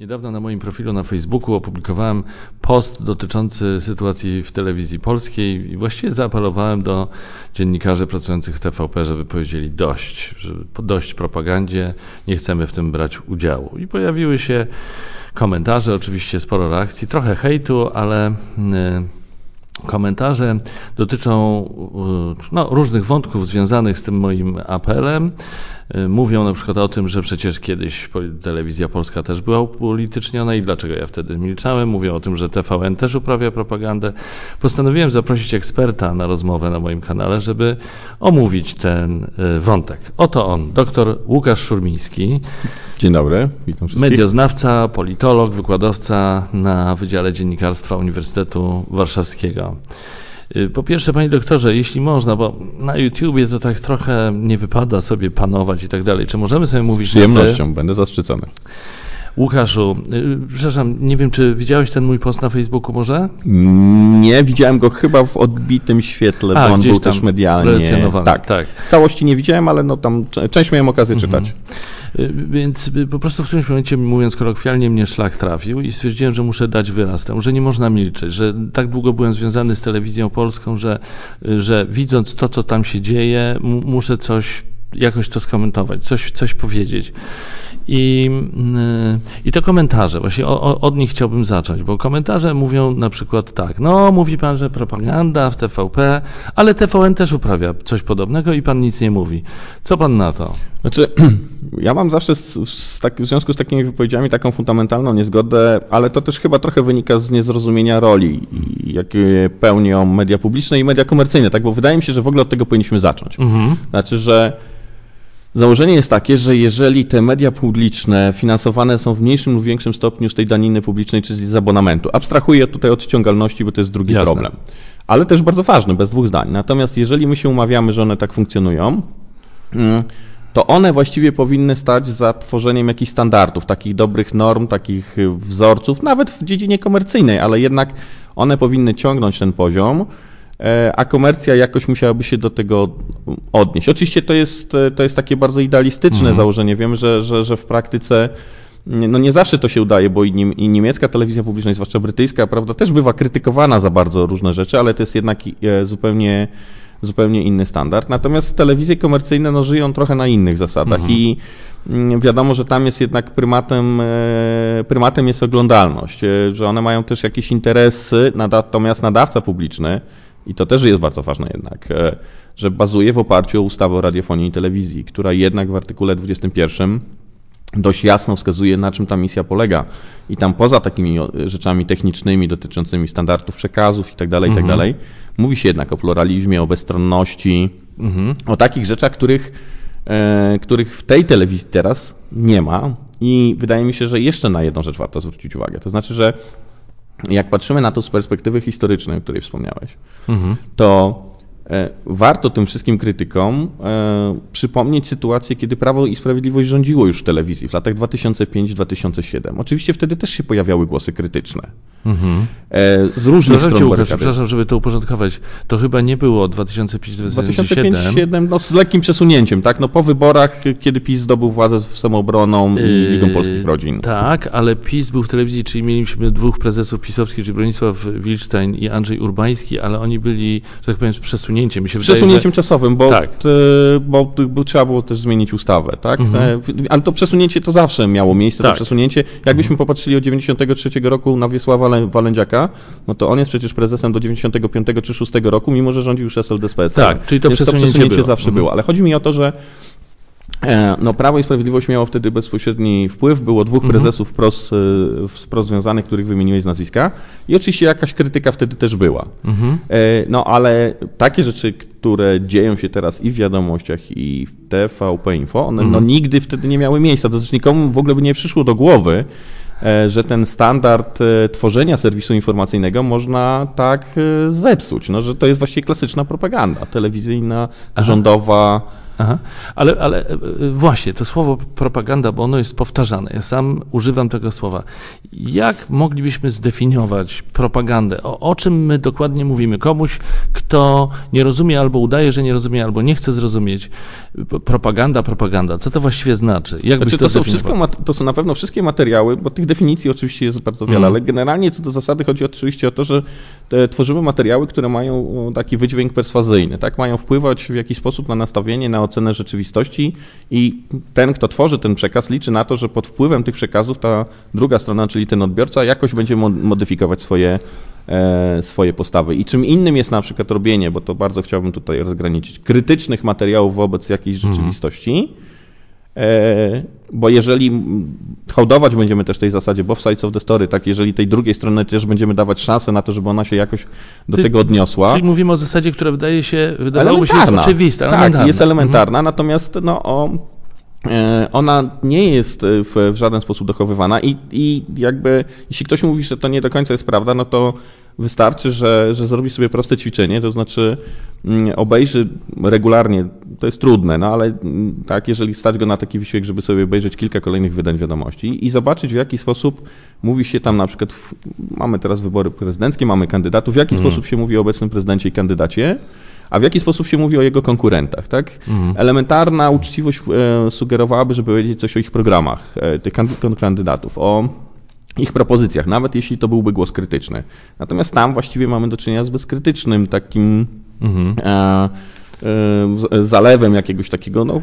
Niedawno na moim profilu na Facebooku opublikowałem post dotyczący sytuacji w telewizji polskiej i właściwie zaapelowałem do dziennikarzy pracujących w TVP, żeby powiedzieli dość, żeby dość propagandzie, nie chcemy w tym brać udziału. I pojawiły się komentarze, oczywiście sporo reakcji, trochę hejtu, ale yy, komentarze dotyczą yy, no, różnych wątków związanych z tym moim apelem. Y, mówią na przykład o tym, że przecież kiedyś telewizja polska też była upolityczniona i dlaczego ja wtedy milczałem. Mówią o tym, że TVN też uprawia propagandę. Postanowiłem zaprosić eksperta na rozmowę na moim kanale, żeby omówić ten y, wątek. Oto on, dr Łukasz Szurmiński. Dzień dobry, witam wszystkich. Medioznawca, politolog, wykładowca na Wydziale Dziennikarstwa Uniwersytetu Warszawskiego. Y, po pierwsze, panie doktorze, jeśli można, bo na YouTubie to tak trochę nie wypada sobie panować i tak dalej. Czy możemy sobie mówić... Z przyjemnością, będę zaszczycony. Łukaszu, y, przepraszam, nie wiem, czy widziałeś ten mój post na Facebooku może? Nie, widziałem go chyba w odbitym świetle, A, bo on był też medialnie. Tak, tak. Całości nie widziałem, ale no tam część miałem okazję mhm. czytać. Y, więc y, po prostu w którymś momencie, mówiąc kolokwialnie, mnie szlak trafił i stwierdziłem, że muszę dać wyraz temu, że nie można milczeć, że tak długo byłem związany z telewizją polską, że, że widząc to, co tam się dzieje, muszę coś jakoś to skomentować, coś, coś powiedzieć. I, I te komentarze, właśnie o, od nich chciałbym zacząć, bo komentarze mówią na przykład tak, no mówi pan, że propaganda w TVP, ale TVN też uprawia coś podobnego i pan nic nie mówi. Co pan na to? Znaczy, ja mam zawsze z, z tak, w związku z takimi wypowiedziami taką fundamentalną niezgodę, ale to też chyba trochę wynika z niezrozumienia roli, jakie pełnią media publiczne i media komercyjne, tak? Bo wydaje mi się, że w ogóle od tego powinniśmy zacząć. Mhm. Znaczy, że Założenie jest takie, że jeżeli te media publiczne finansowane są w mniejszym lub większym stopniu z tej daniny publicznej czy z abonamentu, abstrahuję tutaj od ściągalności, bo to jest drugi Jasne. problem, ale też bardzo ważny, bez dwóch zdań. Natomiast jeżeli my się umawiamy, że one tak funkcjonują, mm, to one właściwie powinny stać za tworzeniem jakichś standardów, takich dobrych norm, takich wzorców, nawet w dziedzinie komercyjnej, ale jednak one powinny ciągnąć ten poziom a komercja jakoś musiałaby się do tego odnieść. Oczywiście to jest, e, to jest takie bardzo idealistyczne mhm. założenie. Wiem, że, że, że w praktyce no nie zawsze to się udaje, bo i, niemiecka telewizja publiczna, zwłaszcza brytyjska, prawda, też bywa krytykowana za bardzo różne rzeczy, ale to jest jednak e, zupełnie zupełnie inny standard. Natomiast telewizje komercyjne no, żyją trochę na innych zasadach mhm. i mm, wiadomo, że tam jest jednak prymatem, prymatem jest oglądalność, że one mają też jakieś interesy, natomiast nadawca publiczny i to też jest bardzo ważne jednak, e, że bazuje w oparciu o ustawę o radiofonii i telewizji, która jednak w artykule 21 dość jasno wskazuje, na czym ta misja polega. I tam poza takimi rzeczami technicznymi dotyczącymi standardów przekazów i tak tak mhm. dalej, mówi się jednak o pluralizmie, o bezstronności, mhm. o takich rzeczach, których, e, których w tej telewizji teraz nie ma. I wydaje mi się, że jeszcze na jedną rzecz warto zwrócić uwagę. To znaczy, że jak patrzymy na to z perspektywy historycznej, o której wspomniałeś, mhm. to warto tym wszystkim krytykom e, przypomnieć sytuację, kiedy Prawo i Sprawiedliwość rządziło już w telewizji w latach 2005-2007. Oczywiście wtedy też się pojawiały głosy krytyczne. Mhm. E, z różnych stron Łukasz, Przepraszam, żeby to uporządkować. To chyba nie było 2005-2007. 2005-2007, no z lekkim przesunięciem, tak? No po wyborach, kiedy PiS zdobył władzę z samobroną i yy, Ligą Polskich Rodzin. Tak, ale PiS był w telewizji, czyli mieliśmy dwóch prezesów pisowskich, czyli Bronisław Wilczstein i Andrzej Urbański, ale oni byli, że tak powiem, przesunięci przesunięciem. Z przesunięciem że... czasowym, bo, tak. bo, bo, trzeba było też zmienić ustawę, tak? Mhm. E, ale to przesunięcie to zawsze miało miejsce, tak. to przesunięcie. Jakbyśmy mhm. popatrzyli od 93 roku na Wiesława Walędziaka, no to on jest przecież prezesem do 95 czy 6 roku, mimo że rządził już SLD z PSL. Tak, czyli to przesunięcie, to przesunięcie zawsze mhm. było. Ale chodzi mi o to, że E, no, Prawo i Sprawiedliwość miało wtedy bezpośredni wpływ. Było dwóch mhm. prezesów wprost, e, wprost związanych, których wymieniłeś z nazwiska. I oczywiście jakaś krytyka wtedy też była. Mhm. E, no ale takie rzeczy, które dzieją się teraz i w wiadomościach, i w TVP Info, one no, mhm. no, nigdy wtedy nie miały miejsca. To znaczy nikomu w ogóle by nie przyszło do głowy, że ten standard tworzenia serwisu informacyjnego można tak zepsuć. No, że to jest właściwie klasyczna propaganda telewizyjna, Aha. rządowa Aha. Ale, ale e, właśnie, to słowo propaganda, bo ono jest powtarzane. Ja sam używam tego słowa. Jak moglibyśmy zdefiniować propagandę? O, o czym my dokładnie mówimy? Komuś, kto nie rozumie albo udaje, że nie rozumie, albo nie chce zrozumieć. Propaganda, propaganda. Co to właściwie znaczy? Jak znaczy, to, to, są wszystko, to są na pewno wszystkie materiały, bo tych definicji oczywiście jest bardzo wiele, mm. ale generalnie co do zasady chodzi oczywiście o to, że tworzymy materiały, które mają taki wydźwięk perswazyjny, tak? Mają wpływać w jakiś sposób na nastawienie, na ocenę rzeczywistości i ten, kto tworzy ten przekaz, liczy na to, że pod wpływem tych przekazów ta druga strona, czyli ten odbiorca, jakoś będzie modyfikować swoje, e, swoje postawy. I czym innym jest na przykład robienie, bo to bardzo chciałbym tutaj rozgraniczyć, krytycznych materiałów wobec jakiejś mhm. rzeczywistości, bo jeżeli hołdować będziemy też tej zasadzie both sides of the story, tak, jeżeli tej drugiej strony też będziemy dawać szansę na to, żeby ona się jakoś do Ty, tego odniosła. Czyli mówimy o zasadzie, która wydaje się, wydawałoby się jest oczywista. Tak, elementarna. jest elementarna, mhm. natomiast no, o, e, ona nie jest w, w żaden sposób dochowywana i, i jakby jeśli ktoś mówi, że to nie do końca jest prawda, no to Wystarczy, że, że zrobi sobie proste ćwiczenie, to znaczy mm, obejrzy regularnie, to jest trudne, no ale mm, tak, jeżeli stać go na taki wysiłek, żeby sobie obejrzeć kilka kolejnych wydań wiadomości i zobaczyć, w jaki sposób mówi się tam na przykład, mamy teraz wybory prezydenckie, mamy kandydatów, w jaki mhm. sposób się mówi o obecnym prezydencie i kandydacie, a w jaki sposób się mówi o jego konkurentach, tak? Mhm. Elementarna uczciwość e, sugerowałaby, żeby powiedzieć coś o ich programach, e, tych kandydatów, o ich propozycjach, nawet jeśli to byłby głos krytyczny. Natomiast tam właściwie mamy do czynienia z bezkrytycznym takim mhm. e, e, zalewem jakiegoś takiego, no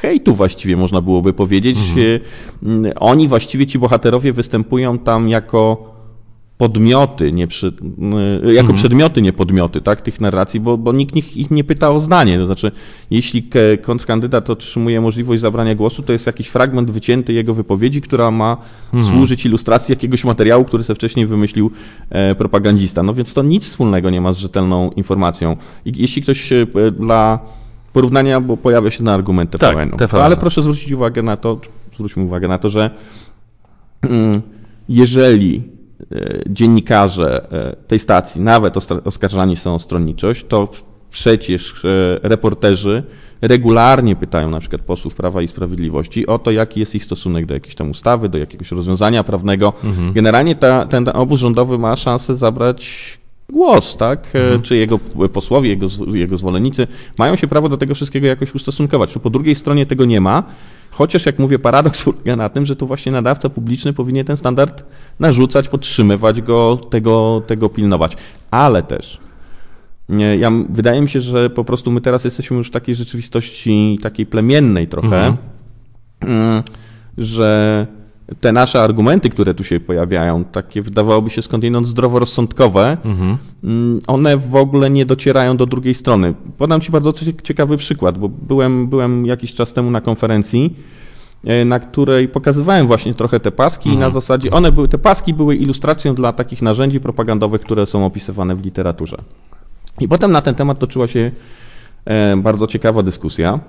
hejtu właściwie można byłoby powiedzieć. Mhm. E, oni właściwie, ci bohaterowie występują tam jako podmioty, nie przy, y, jako mhm. przedmioty, nie podmioty tak, tych narracji, bo, bo nikt ich, ich nie pyta o zdanie. To znaczy, jeśli kontrkandydat otrzymuje możliwość zabrania głosu, to jest jakiś fragment wycięty jego wypowiedzi, która ma mhm. służyć ilustracji jakiegoś materiału, który sobie wcześniej wymyślił e, propagandista. No więc to nic wspólnego nie ma z rzetelną informacją. I jeśli ktoś e, dla porównania, bo pojawia się na argument TVN-u, tak, ale proszę zwrócić uwagę na to, zwróćmy uwagę na to, że mm, jeżeli dziennikarze e, tej stacji nawet oskarżani są o stronniczość, to przecież e, reporterzy regularnie pytają na przykład posłów Prawa i Sprawiedliwości o to, jaki jest ich stosunek do jakiejś tam ustawy, do jakiegoś rozwiązania prawnego. Mhm. Generalnie ta, ten obóz rządowy ma szansę zabrać głos, tak? Mhm. Czy jego posłowie, jego, jego zwolennicy mają się prawo do tego wszystkiego jakoś ustosunkować. Po drugiej stronie tego nie ma. Chociaż, jak mówię, paradoks polega na tym, że to właśnie nadawca publiczny powinien ten standard narzucać, podtrzymywać go, tego, tego pilnować. Ale też ja, wydaje mi się, że po prostu my teraz jesteśmy już w takiej rzeczywistości, takiej plemiennej trochę, mhm. Mm, że te nasze argumenty, które tu się pojawiają, takie wydawałoby się skądinąd zdroworozsądkowe, mhm. Mm, one w ogóle nie docierają do drugiej strony. Podam Ci bardzo ciekawy przykład, bo byłem, byłem jakiś czas temu na konferencji, e, na której pokazywałem właśnie trochę te paski mhm. i na mhm. zasadzie one były, te paski były ilustracją dla takich narzędzi propagandowych, które są opisywane w literaturze. I potem na ten temat toczyła się e, bardzo ciekawa dyskusja.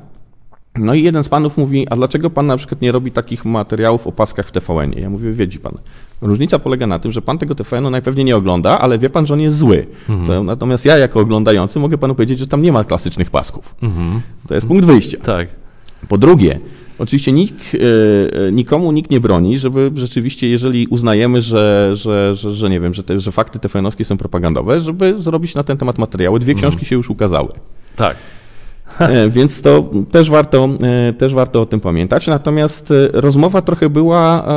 No i jeden z panów mówi, a dlaczego pan na przykład nie robi takich materiałów o paskach w TVN-ie? Ja mówię, wiedzi pan. Różnica polega na tym, że pan tego TVN-u najpewniej nie ogląda, ale wie pan, że on jest zły. Mhm. To, natomiast ja jako oglądający mogę panu powiedzieć, że tam nie ma klasycznych pasków. Mhm. To jest punkt wyjścia. Tak. Po drugie, Oczywiście nikt, e, e, nikomu nikt nie broni, żeby rzeczywiście, jeżeli uznajemy, że, że, że, że nie wiem, że, te, że fakty TVN-owskie są propagandowe, żeby zrobić na ten temat materiały. Dwie mhm. książki się już ukazały. Tak. E, więc to też warto, e, też warto o tym pamiętać. Natomiast e, rozmowa trochę była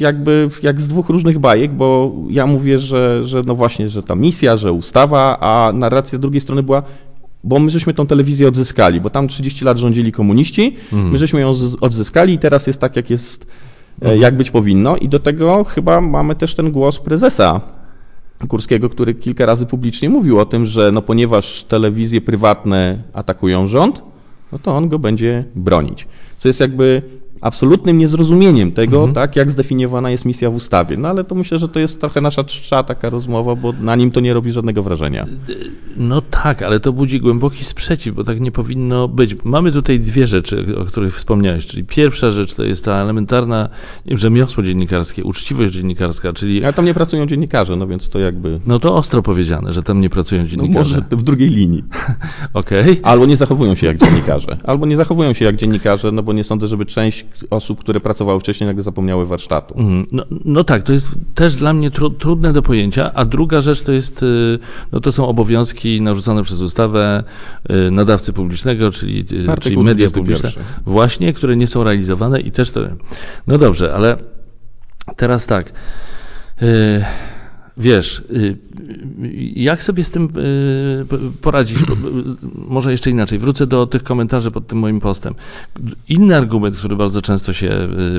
jakby jak z dwóch różnych bajek, bo ja mówię, że, że no właśnie, że ta misja, że ustawa, a narracja z drugiej strony była bo my żeśmy tą telewizję odzyskali, bo tam 30 lat rządzili komuniści, mhm. my żeśmy ją odzyskali i teraz jest tak, jak jest, jak być powinno i do tego chyba mamy też ten głos prezesa Kurskiego, który kilka razy publicznie mówił o tym, że no ponieważ telewizje prywatne atakują rząd, no to on go będzie bronić. Co jest jakby absolutnym niezrozumieniem tego, mhm. tak, jak zdefiniowana jest misja w ustawie. No ale to myślę, że to jest trochę nasza czcza taka rozmowa, bo na nim to nie robi żadnego wrażenia. No tak, ale to budzi głęboki sprzeciw, bo tak nie powinno być. Mamy tutaj dwie rzeczy, o których wspomniałeś, czyli pierwsza rzecz to jest ta elementarna rzemiosło dziennikarskie, uczciwość dziennikarska, czyli... Ale tam nie pracują dziennikarze, no więc to jakby... No to ostro powiedziane, że tam nie pracują dziennikarze. No może w drugiej linii. Okej. Okay. Albo nie zachowują się jak dziennikarze. Albo nie zachowują się jak dziennikarze, no bo nie sądzę, żeby część osób, które pracowały wcześniej, nagle zapomniały warsztatu. Mm, no, no, tak, to jest też dla mnie tru, trudne do pojęcia, a druga rzecz to jest, y, no to są obowiązki narzucone przez ustawę y, nadawcy publicznego, czyli, y, czyli media publiczne, właśnie, które nie są realizowane i też to, no dobrze, ale teraz tak, wiesz, jak sobie z tym poradzić? Może jeszcze inaczej. Wrócę do tych komentarzy pod tym moim postem. Inny argument, który bardzo często się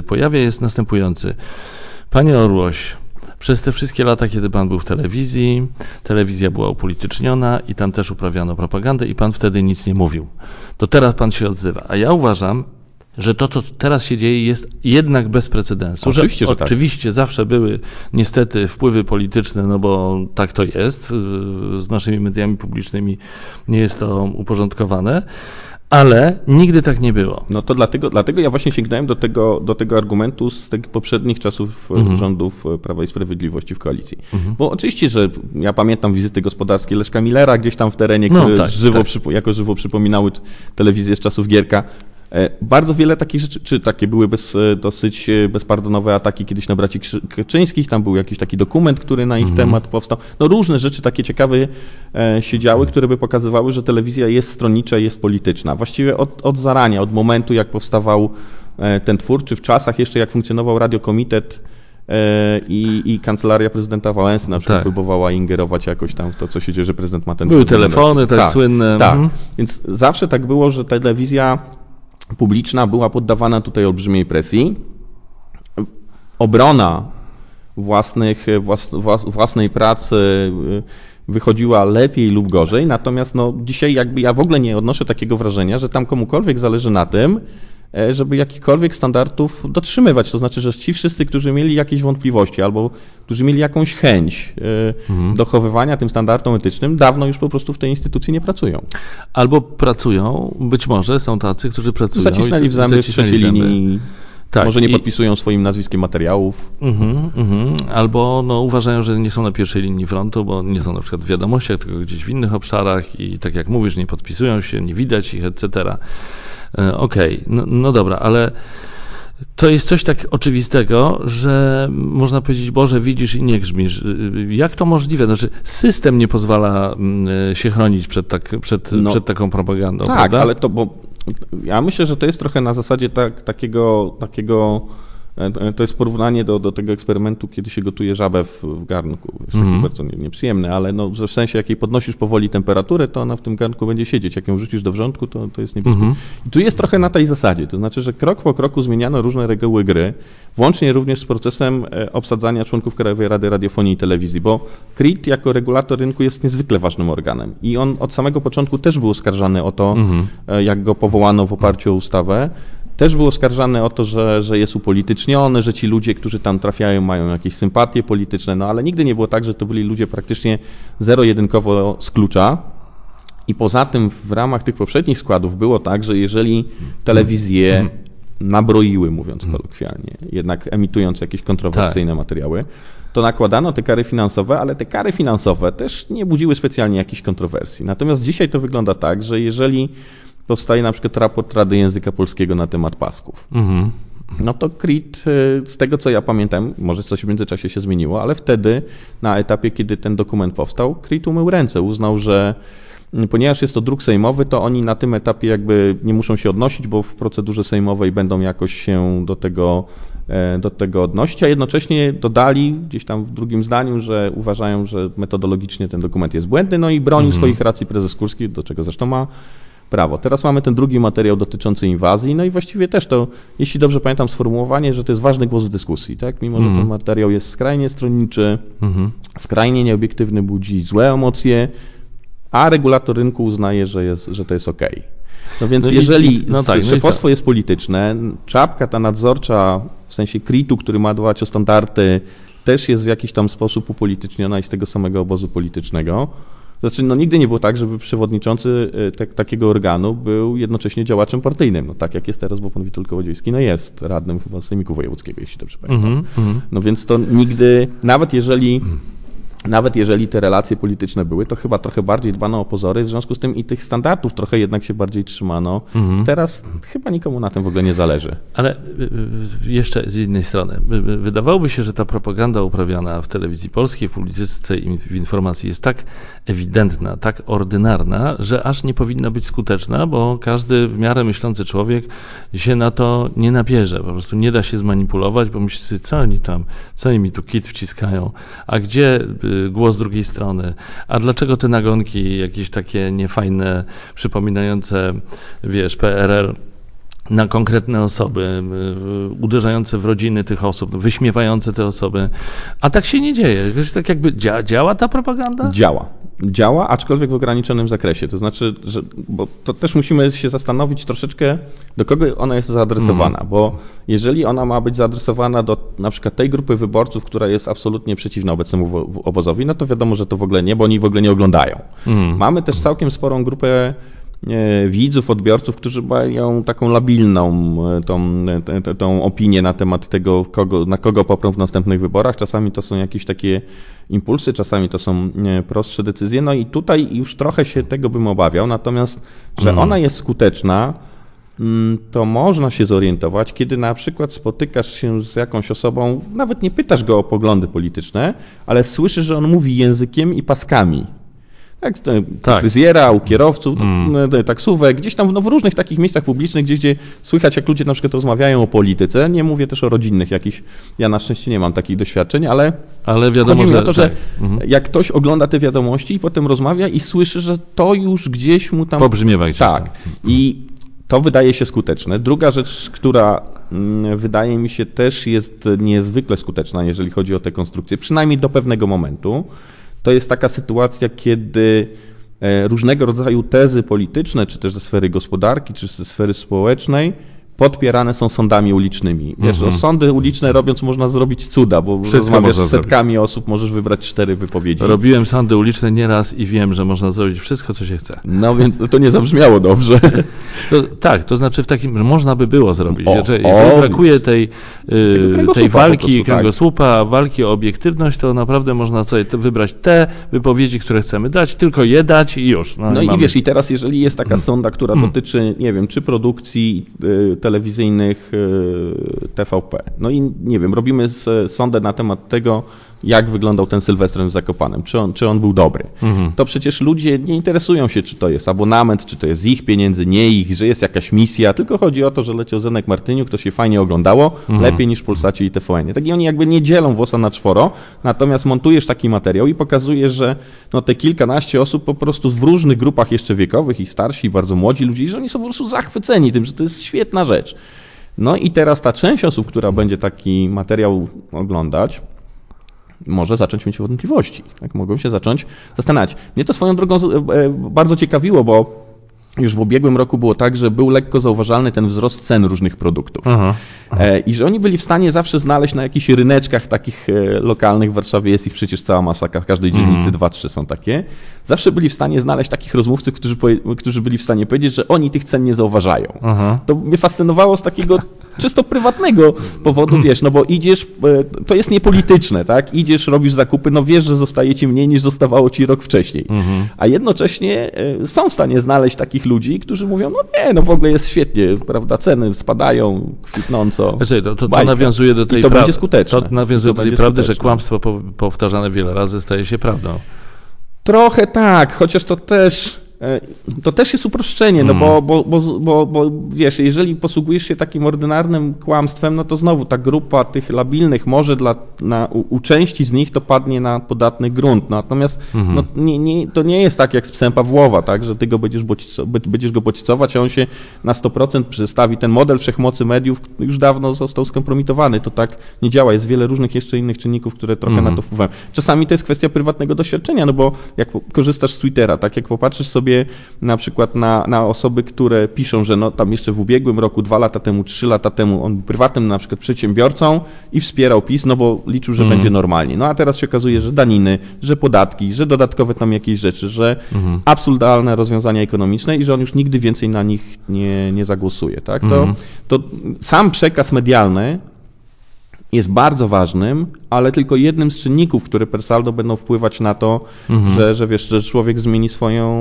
pojawia, jest następujący. Panie Orłoś, przez te wszystkie lata, kiedy pan był w telewizji, telewizja była upolityczniona i tam też uprawiano propagandę i pan wtedy nic nie mówił. To teraz pan się odzywa. A ja uważam, że to, co teraz się dzieje, jest jednak bez precedensu. Oczywiście, że, że tak. Oczywiście zawsze były niestety wpływy polityczne, no bo tak to jest. Z naszymi mediami publicznymi nie jest to uporządkowane. Ale nigdy tak nie było. No to dlatego, dlatego ja właśnie sięgnąłem do tego, do tego argumentu z tych poprzednich czasów mhm. rządów Prawa i Sprawiedliwości w koalicji. Mhm. Bo oczywiście, że ja pamiętam wizyty gospodarskie Leszka Millera gdzieś tam w terenie, no które tak, żywo, tak. jako żywo przypominały telewizję z czasów Gierka. E, bardzo wiele takich rzeczy, czy takie były bez, e, dosyć e, bezpardonowe ataki kiedyś na braci Krzyczyńskich, tam był jakiś taki dokument, który na ich mhm. temat powstał. No różne rzeczy takie ciekawe się działy, które by pokazywały, że telewizja jest stronnicza i jest polityczna. Właściwie od, od zarania, od momentu jak powstawał ten twór, czy w czasach jeszcze jak funkcjonował radiokomitet, i, i kancelaria prezydenta Wałęsy na przykład tak. próbowała ingerować jakoś tam w to, co się dzieje, że prezydent ma ten... Były telefony, tak, tak słynne. Tak, mhm. więc zawsze tak było, że telewizja publiczna była poddawana tutaj olbrzymiej presji. Obrona własnych, włas, własnej pracy y, wychodziła lepiej lub gorzej, natomiast no, dzisiaj jakby ja w ogóle nie odnoszę takiego wrażenia, że tam komukolwiek zależy na tym, żeby jakichkolwiek standardów dotrzymywać. To znaczy, że ci wszyscy, którzy mieli jakieś wątpliwości albo którzy mieli jakąś chęć e, mhm. dochowywania tym standardom etycznym, dawno już po prostu w tej instytucji nie pracują. Albo pracują, być może są tacy, którzy pracują. Zacisnęli w zęby w trzeciej linii. Tak, Może nie i... podpisują swoim nazwiskiem materiałów. Uh-huh. Albo no, uważają, że nie są na pierwszej linii frontu, bo nie są na przykład w wiadomościach, tylko gdzieś w innych obszarach i tak jak mówisz, nie podpisują się, nie widać ich, etc. E, okej, okay, no, no dobra, ale to jest coś tak oczywistego, że można powiedzieć, Boże, widzisz i nie grzmisz. Jak to możliwe? Znaczy, system nie pozwala mm, się chronić przed, tak, przed, no, przed taką propagandą, tak, prawda? ale to, bo ja myślę, że to jest trochę na zasadzie tak, takiego, takiego E, e, to jest porównanie do, do tego eksperymentu, kiedy się gotuje żabę w, w garnku. Jest mm. taki bardzo nieprzyjemny, ale no, w sensie, jak jej podnosisz powoli temperaturę, to ona w tym garnku będzie siedzieć. Jak ją wrzucisz do wrzątku, to, to jest niebezpieczne. Mm. I tu jest trochę na tej zasadzie. To znaczy, że krok po kroku zmieniano różne reguły gry, włącznie również z procesem e, obsadzania członków Krajowej Rady Radiofonii i Telewizji, bo CRIT jako regulator rynku jest niezwykle ważnym organem. I on od samego początku też był oskarżany o to, mm jak go powołano w oparciu o ustawę też był oskarżany o to, że, że jest upolityczniony, że ci ludzie, którzy tam trafiają, mają jakieś sympatie polityczne, no ale nigdy nie było tak, że to byli ludzie praktycznie zero-jedynkowo z klucza. I poza tym w ramach tych poprzednich składów było tak, że jeżeli telewizje nabroiły, mówiąc kolokwialnie, jednak emitując jakieś kontrowersyjne tak. materiały, to nakładano te kary finansowe, ale te kary finansowe też nie budziły specjalnie jakichś kontrowersji. Natomiast dzisiaj to wygląda tak, że jeżeli powstaje na przykład raport Rady Języka Polskiego na temat pasków. Mhm. No to CRIT, y, z tego co ja pamiętam, może coś w międzyczasie się zmieniło, ale wtedy na etapie, kiedy ten dokument powstał, CRIT umył ręce, uznał, że mm, ponieważ jest to druk sejmowy, to oni na tym etapie jakby nie muszą się odnosić, bo w procedurze sejmowej będą jakoś się do tego, e, do tego odnosić, a jednocześnie dodali gdzieś tam w drugim zdaniu, że uważają, że metodologicznie ten dokument jest błędny, no i bronił mhm. swoich racji prezes Kurski, do czego zresztą ma prawo. Teraz mamy ten drugi materiał dotyczący inwazji, no i właściwie też to, jeśli dobrze pamiętam sformułowanie, że to jest ważny głos w dyskusji, tak? Mimo, że mm. ten materiał jest skrajnie stronniczy, mm -hmm. skrajnie nieobiektywny, budzi złe emocje, a regulator rynku uznaje, że, jest, że to jest ok. No więc No i- jeżeli no tak, no szefostwo jest polityczne, czapka ta nadzorcza, w sensie KRIT-u, który ma dbać o standardy, też jest w jakiś tam sposób upolityczniona i z tego samego obozu politycznego. Znaczy, no nigdy nie było tak, żeby przewodniczący y, tak, takiego organu był jednocześnie działaczem partyjnym. No tak jak jest teraz, bo pan Witold Kołodziejski no jest radnym chyba Sejmiku Wojewódzkiego, jeśli dobrze pamiętam. Mhm, mhm. No więc to nigdy, nawet jeżeli, nawet jeżeli te relacje polityczne były, to chyba trochę bardziej dbano o pozory, w związku z tym i tych standardów trochę jednak się bardziej trzymano. Mhm. Teraz chyba nikomu na tym w ogóle nie zależy. Ale y, y, jeszcze z innej strony, y, y, wydawałoby się, że ta propaganda uprawiana w telewizji polskiej, w publicystyce i w informacji jest tak ewidentna, tak ordynarna, że aż nie powinna być skuteczna, bo każdy w miarę myślący człowiek się na to nie nabierze. Po prostu nie da się zmanipulować, bo myśli sobie, co oni tam, co oni mi tu kit wciskają, a gdzie y, głos drugiej strony, a dlaczego te nagonki jakieś takie niefajne, przypominające, wiesz, PRL, na konkretne osoby, y, uderzające w rodziny tych osób, wyśmiewające te osoby. A tak się nie dzieje. Tak jakby dzia, działa ta propaganda? Działa. Działa, aczkolwiek w ograniczonym zakresie. To znaczy, że, bo to też musimy się zastanowić troszeczkę, do kogo ona jest zaadresowana, Mhm. bo jeżeli ona ma być zaadresowana do na przykład tej grupy wyborców, która jest absolutnie przeciwna obecnemu obozowi, no to wiadomo, że to w ogóle nie, bo oni w ogóle nie oglądają. Mhm. Mamy też całkiem sporą grupę widzów, odbiorców, którzy mają taką labilną e, tą, e, t- tą opinię na temat tego, kogo, na kogo poprą w następnych wyborach. Czasami to są jakieś takie impulsy, czasami to są e, prostsze decyzje. No i tutaj już trochę się tego bym obawiał, natomiast, że Mhm. ona jest skuteczna, mm, to można się zorientować, kiedy na przykład spotykasz się z jakąś osobą, nawet nie pytasz go o poglądy polityczne, ale słyszysz, że on mówi językiem i paskami. Tak, to, Tak. fryzjera, u kierowców, Mm. no, no, taksówek, gdzieś tam no, w różnych takich miejscach publicznych, gdzieś gdzie słychać, jak ludzie na przykład rozmawiają o polityce. Nie mówię też o rodzinnych jakichś, ja na szczęście nie mam takich doświadczeń, ale Ale wiadomo, że... to, że tak. Mhm. jak ktoś ogląda te wiadomości i potem rozmawia i słyszy, że to już gdzieś mu tam Pobrzmiewa gdzieś tak. tam. I to wydaje się skuteczne. Druga rzecz, która mm, wydaje mi się też jest niezwykle skuteczna, jeżeli chodzi o te konstrukcje, przynajmniej do pewnego momentu, to jest taka sytuacja, kiedy e, różnego rodzaju tezy polityczne, czy też ze sfery gospodarki, czy ze sfery społecznej, podpierane są sądami ulicznymi. Wiesz, Mhm. no, sądy uliczne robiąc można zrobić cuda, bo Wszystko rozmawiasz z setkami osób, możesz wybrać cztery wypowiedzi. Robiłem sądy uliczne nieraz i wiem, że można zrobić wszystko, co się chce. No więc to nie zabrzmiało dobrze. To, tak, to znaczy w takim, że można by było zrobić. O, jeżeli o. brakuje tej, yy, tej walki, prostu, tak. kręgosłupa, walki o obiektywność, to naprawdę można sobie wybrać te wypowiedzi, które chcemy dać, tylko je dać i już. No i mamy- wiesz, i teraz jeżeli jest taka sonda, która dotyczy, nie wiem, czy produkcji y, telewizyjnych y, TVP, no i nie wiem, robimy sondę na temat tego, jak wyglądał ten Sylwestrem w Zakopanem, czy on, czy on był dobry. To przecież ludzie nie interesują się, czy to jest abonament, czy to jest ich pieniędzy, nie ich, że jest jakaś misja, tylko chodzi o to, że leciał Zenek Martyniuk, to się fajnie oglądało, lepiej niż w Polsacie i TVN. Tak i oni jakby nie dzielą włosa na czworo, natomiast montujesz taki materiał i pokazujesz, że no te kilkanaście osób po prostu w różnych grupach jeszcze wiekowych, i starsi, i bardzo młodzi ludzie, że oni są po prostu zachwyceni tym, że to jest świetna rzecz. No i teraz ta część osób, która będzie taki materiał oglądać, może zacząć mieć wątpliwości. Tak? Mogą się zacząć zastanawiać. Mnie to swoją drogą e, bardzo ciekawiło, bo już w ubiegłym roku było tak, że był lekko zauważalny ten wzrost cen różnych produktów. Aha. E, I że oni byli w stanie zawsze znaleźć na jakichś ryneczkach takich e, lokalnych w Warszawie, jest ich przecież cała masa, w każdej dzielnicy dwa, trzy są takie. Zawsze byli w stanie znaleźć takich rozmówców, którzy, którzy byli w stanie powiedzieć, że oni tych cen nie zauważają. Aha. To mnie fascynowało z takiego czysto prywatnego powodu, wiesz, no bo idziesz, e, to jest niepolityczne, tak? Idziesz, robisz zakupy, no wiesz, że zostaje ci mniej niż zostawało ci rok wcześniej. A jednocześnie e, są w stanie znaleźć takich ludzi, którzy mówią, no nie, no w ogóle jest świetnie, prawda, ceny spadają kwitnąco. Znaczy, to, to, to nawiązuje do tej I to będzie skuteczne. To nawiązuje to do tej prawdy, że skuteczne. kłamstwo po, powtarzane wiele razy staje się prawdą. Trochę tak, chociaż to też, to też jest uproszczenie, no bo, bo, bo, bo, bo wiesz, jeżeli posługujesz się takim ordynarnym kłamstwem, no to znowu ta grupa tych labilnych może dla, na, u, u części z nich to padnie na podatny grunt, natomiast no, nie, nie, to nie jest tak jak z psem Pawłowa, tak, że ty go będziesz, bodźco, będziesz go bodźcować, a on się na 100% przestawi. Ten model wszechmocy mediów już dawno został skompromitowany, to tak nie działa, jest wiele różnych jeszcze innych czynników, które trochę na to wpływają. Czasami to jest kwestia prywatnego doświadczenia, no bo jak korzystasz z Twittera, tak, jak popatrzysz sobie sobie na przykład na, na osoby, które piszą, że no tam jeszcze w ubiegłym roku, dwa lata temu, trzy lata temu on był prywatnym na przykład przedsiębiorcą i wspierał PiS, no bo liczył, że będzie normalnie. No a teraz się okazuje, że daniny, że podatki, że dodatkowe tam jakieś rzeczy, że absurdalne rozwiązania ekonomiczne i że on już nigdy więcej na nich nie, nie zagłosuje. Tak? To, to sam przekaz medialny jest bardzo ważnym, ale tylko jednym z czynników, które per saldo będą wpływać na to, że, że wiesz, że człowiek zmieni swoją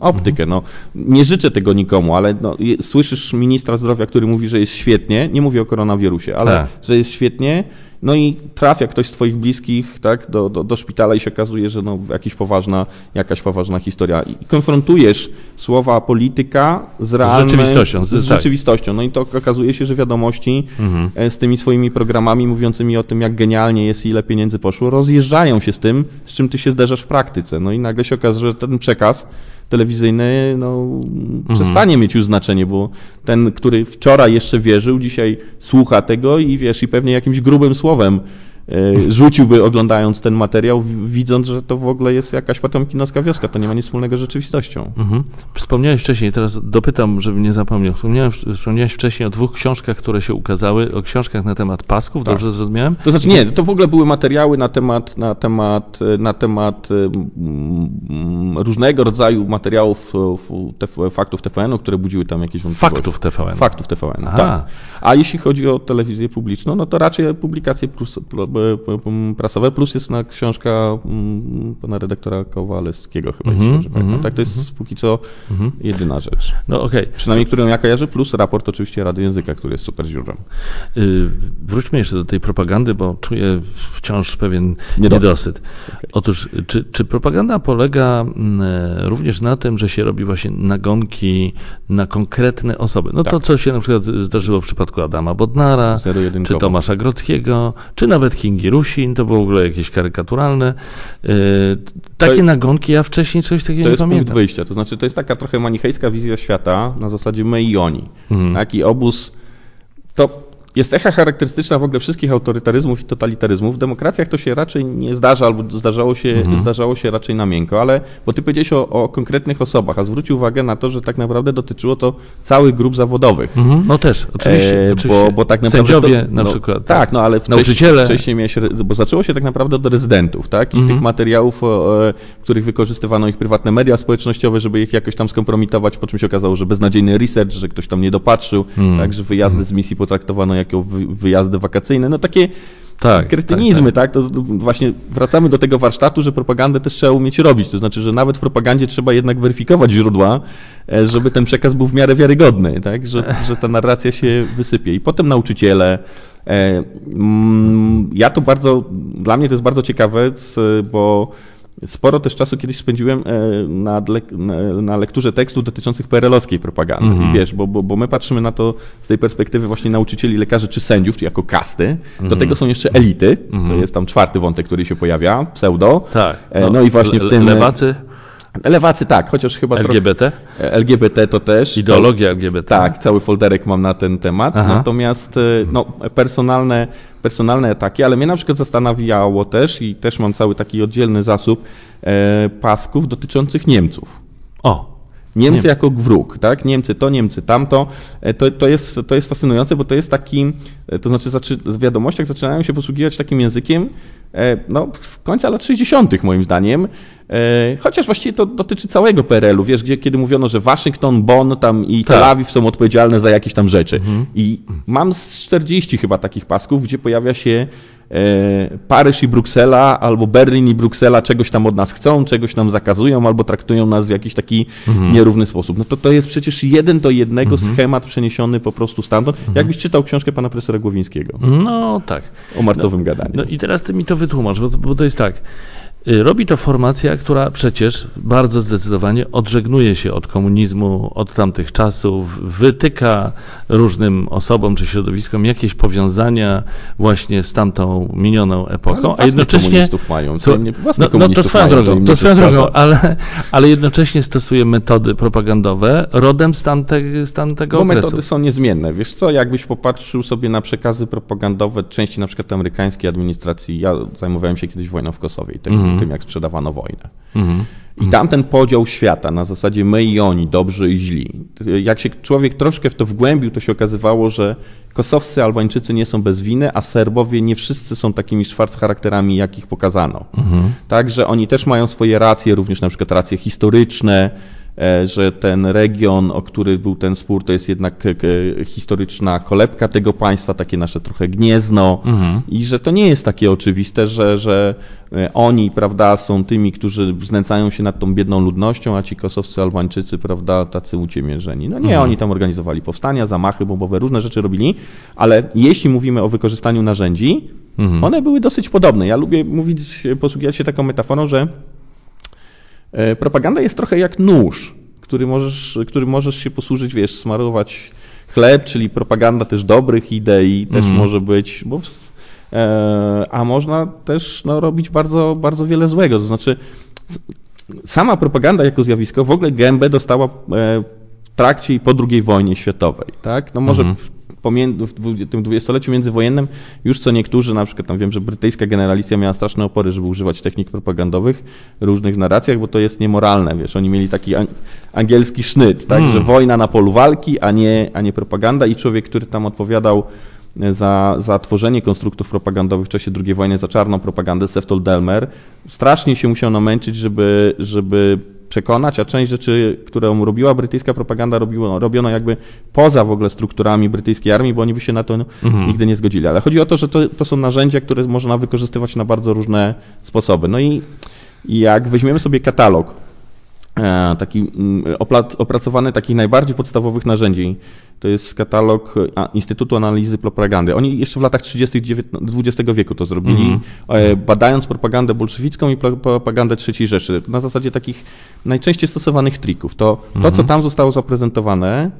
optykę. No, nie życzę tego nikomu, ale no, słyszysz ministra zdrowia, który mówi, że jest świetnie, nie mówię o koronawirusie, ale Tak. że jest świetnie, no i trafia ktoś z twoich bliskich tak, do, do, do szpitala i się okazuje, że no, jakaś, poważna, jakaś poważna historia. I konfrontujesz słowa polityka z realnym... rzeczywistością, Z, z- z tak. rzeczywistością. No i to okazuje się, że wiadomości e, z tymi swoimi programami mówiącymi o tym, jak genialnie jest i ile pieniędzy poszło, rozjeżdżają się z tym, z czym ty się zderzasz w praktyce. No i nagle się okazuje, że ten przekaz telewizyjny no, przestanie mieć już znaczenie, bo ten, który wczoraj jeszcze wierzył, dzisiaj słucha tego i wiesz, i pewnie jakimś grubym słowem rzuciłby oglądając ten materiał, widząc, że to w ogóle jest jakaś potomkinowska wioska, to nie ma nic wspólnego z rzeczywistością. Mhm. Wspomniałeś wcześniej, teraz dopytam, żebym nie zapomniał. Wspomniałeś wcześniej o dwóch książkach, które się ukazały, o książkach na temat pasków, dobrze zrozumiałem? To znaczy nie, to w ogóle były materiały na temat, na temat, na temat mm, różnego rodzaju materiałów, TF faktów TVN-u, które budziły tam jakieś wątpliwości. Faktów TVN. Faktów TVN, Aha. tak. A jeśli chodzi o telewizję publiczną, no to raczej publikacje plus, pl- p- p- prasowe, plus jest na książka mm, pana redaktora Kowalewskiego chyba, jeśli dobrze pamiętam. Tak, to jest póki co jedyna rzecz. No okej. Przynajmniej, którą ja kojarzę, plus raport oczywiście Rady Języka, który jest super źródłem. Y, Wróćmy jeszcze do tej propagandy, bo czuję wciąż pewien Niedosyt. niedosyt. Otóż, czy, czy propaganda polega mm, e, również na tym, że się robi właśnie nagonki na konkretne osoby? No to, Tak. co się na przykład zdarzyło w przypadku Adama Bodnara, czy. Tomasza Grodzkiego, czy nawet Kingi Rusin, to było w ogóle jakieś karykaturalne. Y, Takie To- nagonki, ja wcześniej coś takiego To nie jest punkt pamiętam. wyjścia. To znaczy, to jest taka trochę manichejska wizja świata na zasadzie my i oni. Mhm. Taki obóz. To jest cecha charakterystyczna w ogóle wszystkich autorytaryzmów i totalitaryzmów. W demokracjach to się raczej nie zdarza, albo zdarzało się, Mhm. zdarzało się raczej na miękko, ale bo ty powiedziałeś o, o konkretnych osobach, a zwróć uwagę na to, że tak naprawdę dotyczyło to całych grup zawodowych. Mhm. No też, oczywiście. E, oczywiście. Bo, bo tak naprawdę. Sędziowie to, na no, przykład. Tak, no ale wcześniej, wcześniej miałeś, bo zaczęło się tak naprawdę od rezydentów, tak? I Mhm. tych materiałów, w których wykorzystywano ich prywatne media społecznościowe, żeby ich jakoś tam skompromitować, po czym się okazało, że beznadziejny research, że ktoś tam nie dopatrzył, Mhm. tak, że wyjazdy z misji potraktowano jako wy, wyjazdy wakacyjne. No takie Tak, kretynizmy, tak, To, to właśnie wracamy do tego warsztatu, że propagandę też trzeba umieć robić. To znaczy, że nawet w propagandzie trzeba jednak weryfikować źródła, e, żeby ten przekaz był w miarę wiarygodny, tak, że, że ta narracja się wysypie. I potem nauczyciele. E, mm, ja to bardzo, dla mnie to jest bardzo ciekawe, bo sporo też czasu kiedyś spędziłem e, na, lek- na- lekturze tekstów dotyczących PRL-owskiej propagandy. I wiesz, bo, bo, bo my patrzymy na to z tej perspektywy właśnie nauczycieli, lekarzy czy sędziów, czy jako kasty. Do tego są jeszcze elity. To jest tam czwarty wątek, który się pojawia, pseudo. Tak. E, No, i właśnie w tym... Lewacy, Lewacy tak, chociaż chyba LGBT, trochę... LGBT to też. ideologia LGBT. Tak, cały folderek mam na ten temat. Aha. Natomiast e, no, personalne, personalne ataki, ale mnie na przykład zastanawiało też i też mam cały taki oddzielny zasób e, pasków dotyczących Niemców. O, Niemcy Nie- jako wróg, tak? Niemcy to, Niemcy tamto. E, To, to, jest, to jest fascynujące, bo to jest taki, e, to znaczy w wiadomościach zaczynają się posługiwać takim językiem, e, no, z końca lat 60. moim zdaniem, chociaż właściwie to dotyczy całego PRL-u, wiesz, gdzie, kiedy mówiono, że Waszyngton, Bonn tam i Tel Tak. Awiw są odpowiedzialne za jakieś tam rzeczy. I mam z 40 chyba takich pasków, gdzie pojawia się Paryż i Bruksela, albo Berlin i Bruksela czegoś tam od nas chcą, czegoś nam zakazują, albo traktują nas w jakiś taki nierówny sposób. No to to jest przecież jeden do jednego schemat przeniesiony po prostu stamtąd. Jakbyś czytał książkę pana profesora Głowińskiego no tak. o marcowym gadaniu. No i teraz ty mi to wytłumacz, bo bo to jest tak. Y, Robi to formacja, która przecież bardzo zdecydowanie odżegnuje się od komunizmu, od tamtych czasów, wytyka różnym osobom czy środowiskom jakieś powiązania właśnie z tamtą minioną epoką, a jednocześnie. komunistów mają, Co- nie no, no to swoją mają, drogą, to swoją drogą, ale, ale jednocześnie stosuje metody propagandowe rodem z, tamte, z tamtego Bo okresu. metody są niezmienne. Wiesz co, jakbyś popatrzył sobie na przekazy propagandowe części na przykład amerykańskiej administracji, ja zajmowałem się kiedyś wojną w Kosowie i tak, o tym, jak sprzedawano wojnę. I tam ten podział świata na zasadzie my i oni, dobrzy i źli. Jak się człowiek troszkę w to wgłębił, to się okazywało, że kosowscy Albańczycy nie są bez winy, a Serbowie nie wszyscy są takimi szwarc charakterami, jakich pokazano. Mhm. Także oni też mają swoje racje, również na przykład racje historyczne, że ten region, o który był ten spór, to jest jednak e, historyczna kolebka tego państwa, takie nasze trochę gniezno mhm. i że to nie jest takie oczywiste, że, że e, oni, prawda, są tymi, którzy znęcają się nad tą biedną ludnością, a ci kosowscy Albańczycy, prawda, tacy uciemiężeni. No nie, mhm. oni tam organizowali powstania, zamachy bombowe, różne rzeczy robili, ale jeśli mówimy o wykorzystaniu narzędzi, mhm. one były dosyć podobne. Ja lubię mówić, posługiwać się taką metaforą, że E, propaganda jest trochę jak nóż, który możesz, który możesz się posłużyć, wiesz, smarować chleb, czyli propaganda też dobrych idei też mm. może być, bo w, e, a można też no, robić bardzo, bardzo wiele złego. To znaczy, sama propaganda jako zjawisko w ogóle gębę dostała e, w trakcie i po II wojnie światowej. Tak? No może mm w tym dwudziestoleciu międzywojennym już co niektórzy, na przykład tam wiem, że brytyjska generalicja miała straszne opory, żeby używać technik propagandowych w różnych narracjach, bo to jest niemoralne, wiesz, oni mieli taki angielski sznyt, tak, hmm. że wojna na polu walki, a nie, a nie propaganda i człowiek, który tam odpowiadał za, za tworzenie konstruktów propagandowych w czasie II wojny, za czarną propagandę, Seftol Delmer, strasznie się musiał namęczyć, żeby, żeby przekonać, a część rzeczy, którą robiła brytyjska propaganda, robiło, robiono jakby poza w ogóle strukturami brytyjskiej armii, bo oni by się na to mhm. nigdy nie zgodzili. Ale chodzi o to, że to, to są narzędzia, które można wykorzystywać na bardzo różne sposoby. No i jak weźmiemy sobie katalog taki mm, opracowany takich najbardziej podstawowych narzędzi. To jest katalog Instytutu Analizy Propagandy. Oni jeszcze w latach 30. XX wieku to zrobili, mm. badając propagandę bolszewicką i propagandę III Rzeszy. Na zasadzie takich najczęściej stosowanych trików. To, to co mhm. tam zostało zaprezentowane,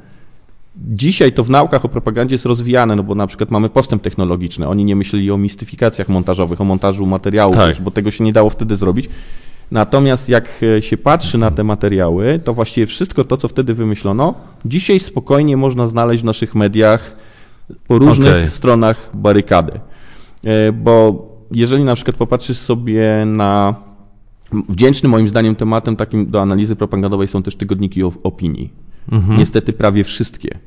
Dzisiaj to w naukach o propagandzie jest rozwijane, no bo na przykład mamy postęp technologiczny. Oni nie myśleli o mistyfikacjach montażowych, o montażu materiałów, tak. bo tego się nie dało wtedy zrobić. Natomiast jak e, się patrzy na te materiały, to właściwie wszystko to, co wtedy wymyślono, dzisiaj spokojnie można znaleźć w naszych mediach po różnych okay. stronach barykady. E, bo jeżeli na przykład popatrzysz sobie na wdzięcznym moim zdaniem tematem takim do analizy propagandowej są też tygodniki opinii. Mhm. Niestety prawie wszystkie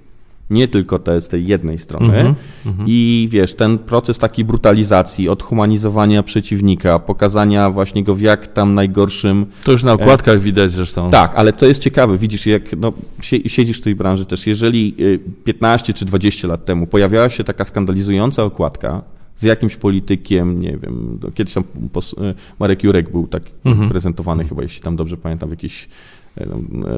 nie tylko te z tej jednej strony. Mm -hmm, I wiesz, ten proces takiej brutalizacji, odhumanizowania przeciwnika, pokazania właśnie go w jak tam najgorszym. To już na okładkach widać zresztą. Tak, ale to jest ciekawe. Widzisz, jak no, siedzisz w tej branży też. Jeżeli 15 y, czy 20 lat temu pojawiała się taka skandalizująca okładka, z jakimś politykiem, nie wiem, kiedyś tam y, Marek Jurek był tak mm -hmm. prezentowany chyba, jeśli tam dobrze pamiętam, w jakiejś E,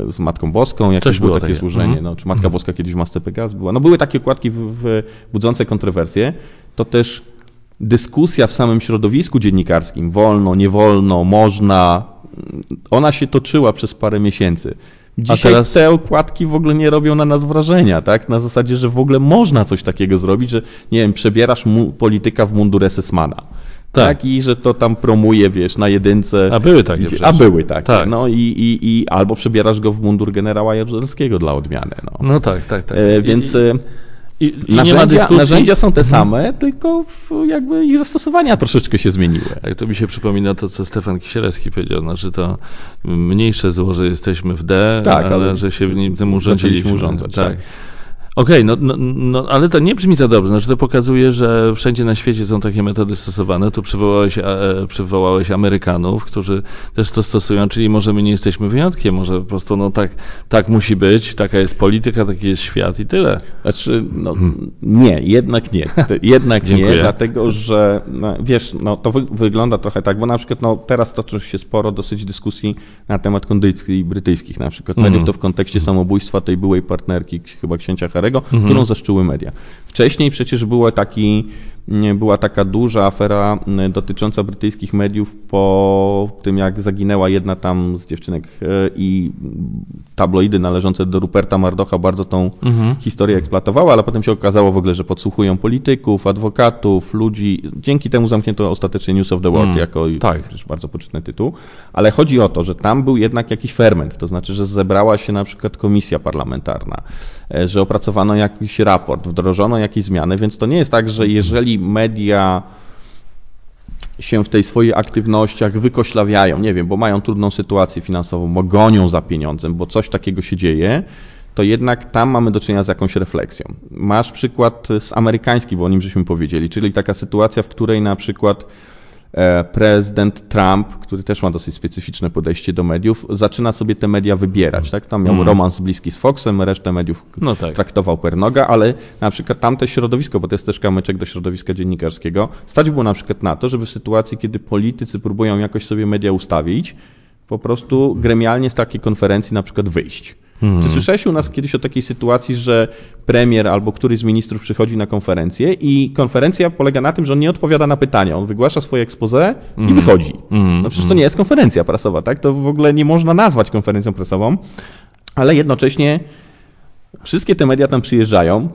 z Matką Boską, jakieś było takie, takie złożenie, mhm. no, czy Matka Boska kiedyś w Masce Pegas była. No były takie okładki w, w budzące kontrowersje, to też dyskusja w samym środowisku dziennikarskim, wolno, nie wolno, można, ona się toczyła przez parę miesięcy. Dzisiaj teraz... te okładki w ogóle nie robią na nas wrażenia, tak? Na zasadzie, że w ogóle można coś takiego zrobić, że nie wiem, przebierasz polityka w mundur SS-mana. Tak. tak. I że to tam promuje, wiesz, na jedynce. A były takie A były takie, tak. no i, i, i albo przebierasz go w mundur generała Jaruzelskiego dla odmiany. No, no tak, tak, tak. E, więc... E, I, i narzędzia, narzędzia, są te mhm. same, tylko jakby ich zastosowania troszeczkę się zmieniły. Tak, to mi się przypomina to, co Stefan Kisielewski powiedział, znaczy to mniejsze zło, że jesteśmy w D, tak, ale, ale że się w nim tym urządziliśmy. urządzać. Tak. tak. Okej, okay, no, no, no, ale to nie brzmi za dobrze. Znaczy to pokazuje, że wszędzie na świecie są takie metody stosowane. Tu przywołałeś, e, przywołałeś Amerykanów, którzy też to stosują, czyli może my nie jesteśmy wyjątkiem, może po prostu no tak, tak musi być, taka jest polityka, taki jest świat i tyle. Znaczy, no, hmm. nie, jednak nie. Jednak nie, dlatego że no, wiesz, no, to wy, wygląda trochę tak, bo na przykład no, teraz toczy się sporo dosyć dyskusji na temat kondycji brytyjskich na przykład. Najpierw hmm. to w kontekście samobójstwa tej byłej partnerki chyba księcia Harry'ego, mhm. którą zaszczuły media. Wcześniej przecież było taki była taka duża afera dotycząca brytyjskich mediów po tym, jak zaginęła jedna tam z dziewczynek e, i tabloidy należące do Ruperta Mardocha bardzo tą mhm. historię eksploatowały, ale potem się okazało w ogóle, że podsłuchują polityków, adwokatów, ludzi. Dzięki temu zamknięto ostatecznie News of the World mm, jako tak. bardzo poczytny tytuł. Ale chodzi o to, że tam był jednak jakiś ferment, to znaczy, że zebrała się na przykład komisja parlamentarna, e, że opracowano jakiś raport, wdrożono jakieś zmiany, więc to nie jest tak, że jeżeli media się w tej swojej aktywnościach wykoślawiają, nie wiem, bo mają trudną sytuację finansową, bo gonią za pieniądzem, bo coś takiego się dzieje, to jednak tam mamy do czynienia z jakąś refleksją. Masz przykład z amerykański, bo o nim żeśmy powiedzieli, czyli taka sytuacja, w której na przykład prezydent Trump, który też ma dosyć specyficzne podejście do mediów, zaczyna sobie te media wybierać. Tak? Tam miał mm. romans bliski z Foxem, resztę mediów no tak. traktował per noga, ale na przykład tamte środowisko, bo to jest też kamyczek do środowiska dziennikarskiego, stać było na przykład na to, żeby w sytuacji, kiedy politycy próbują jakoś sobie media ustawić, po prostu gremialnie z takiej konferencji na przykład wyjść. Hmm. Czy słyszałeś u nas kiedyś o takiej sytuacji, że premier albo któryś z ministrów przychodzi na konferencję i konferencja polega na tym, że on nie odpowiada na pytania, on wygłasza swoje expose i hmm. wychodzi. Hmm. No przecież to nie jest konferencja prasowa, tak? To w ogóle nie można nazwać konferencją prasową, ale jednocześnie wszystkie te media tam przyjeżdżają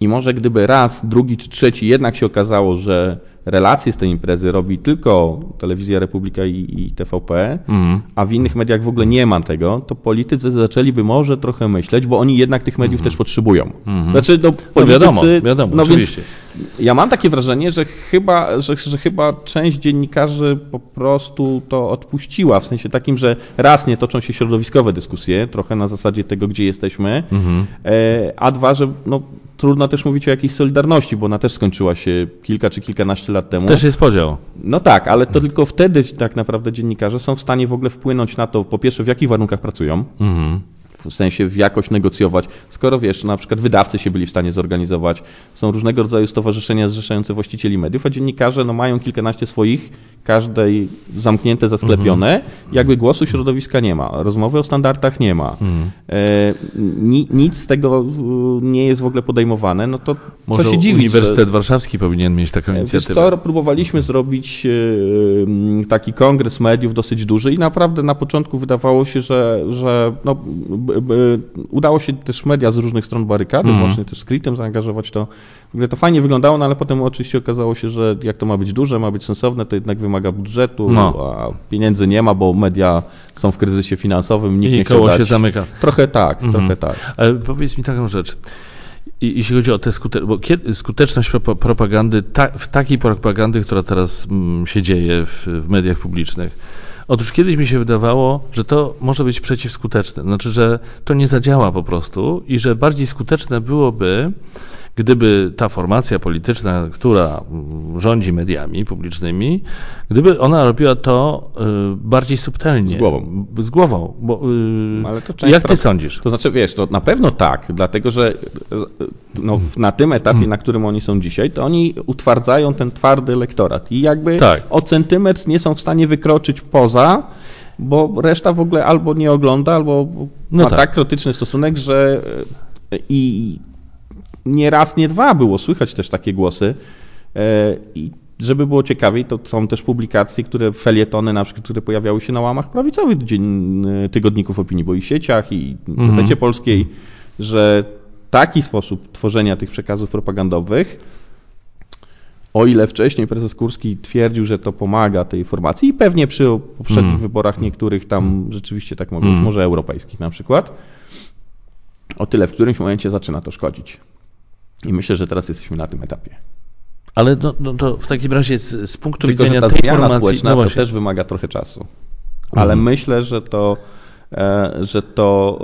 i może gdyby raz, drugi czy trzeci jednak się okazało, że relacje z tej imprezy robi tylko Telewizja Republika i, i TVP, mm. a w innych mediach w ogóle nie ma tego, to politycy zaczęliby może trochę myśleć, bo oni jednak tych mediów mm. też potrzebują. Mm. Znaczy, no, politycy, no wiadomo, wiadomo, no oczywiście. Więc ja mam takie wrażenie, że chyba, że, że chyba część dziennikarzy po prostu to odpuściła, w sensie takim, że raz nie toczą się środowiskowe dyskusje, trochę na zasadzie tego, gdzie jesteśmy, mm. a dwa, że no, trudno też mówić o jakiejś solidarności, bo ona też skończyła się kilka czy kilkanaście lat temu. Też jest podział. No tak, ale to tylko wtedy tak naprawdę dziennikarze są w stanie w ogóle wpłynąć na to, po pierwsze, w jakich warunkach pracują, mhm w sensie w jakość negocjować, skoro wiesz, na przykład wydawcy się byli w stanie zorganizować, są różnego rodzaju stowarzyszenia zrzeszające właścicieli mediów, a dziennikarze no, mają kilkanaście swoich, każdej zamknięte, zasklepione, mhm. jakby głosu środowiska nie ma, rozmowy o standardach nie ma, mhm. e, ni, nic z tego nie jest w ogóle podejmowane, no to Może co się dziwić, Uniwersytet że... Warszawski powinien mieć taką inicjatywę. Wiesz co, próbowaliśmy zrobić e, taki kongres mediów dosyć duży i naprawdę na początku wydawało się, że, że no, udało się też media z różnych stron barykady, mm. łącznie też z Kritem zaangażować to. W ogóle to fajnie wyglądało, no ale potem oczywiście okazało się, że jak to ma być duże, ma być sensowne, to jednak wymaga budżetu, no. a pieniędzy nie ma, bo media są w kryzysie finansowym, nikt I nie koło się zamyka. Trochę tak, mm. trochę tak. Ale powiedz mi taką rzecz. I, jeśli chodzi o tę skute bo skuteczność propagandy, ta, w takiej propagandy, która teraz mm, się dzieje w, w mediach publicznych, Otóż kiedyś mi się wydawało, że to może być przeciwskuteczne, znaczy, że to nie zadziała po prostu i że bardziej skuteczne byłoby, gdyby ta formacja polityczna, która rządzi mediami publicznymi, gdyby ona robiła to y, bardziej subtelnie. Z głową. Z głową. Bo, y, Ale to jak ty sądzisz? To znaczy, wiesz, to na pewno tak, dlatego że no, na tym etapie, hmm. na którym oni są dzisiaj, to oni utwardzają ten twardy elektorat i jakby tak. o centymetr nie są w stanie wykroczyć poza bo reszta w ogóle albo nie ogląda, albo no ma tak. tak krytyczny stosunek, że i nie raz, nie dwa było słychać też takie głosy. E, I żeby było ciekawiej, to są też publikacje, które felietony na przykład, które pojawiały się na łamach prawicowych tygodników opinii, bo i sieciach, i w mhm. Gazecie Polskiej, że taki sposób tworzenia tych przekazów propagandowych, o ile wcześniej prezes Kurski twierdził, że to pomaga tej formacji i pewnie przy poprzednich mm. wyborach niektórych tam mm. rzeczywiście tak mogło być, mm. może europejskich na przykład, o tyle w którymś momencie zaczyna to szkodzić. I myślę, że teraz jesteśmy na tym etapie. Ale no, no to w takim razie z, z punktu Tylko, widzenia że ta tej zmiana formacji, społeczna no to też wymaga trochę czasu. Ale mhm. myślę, że to e, że to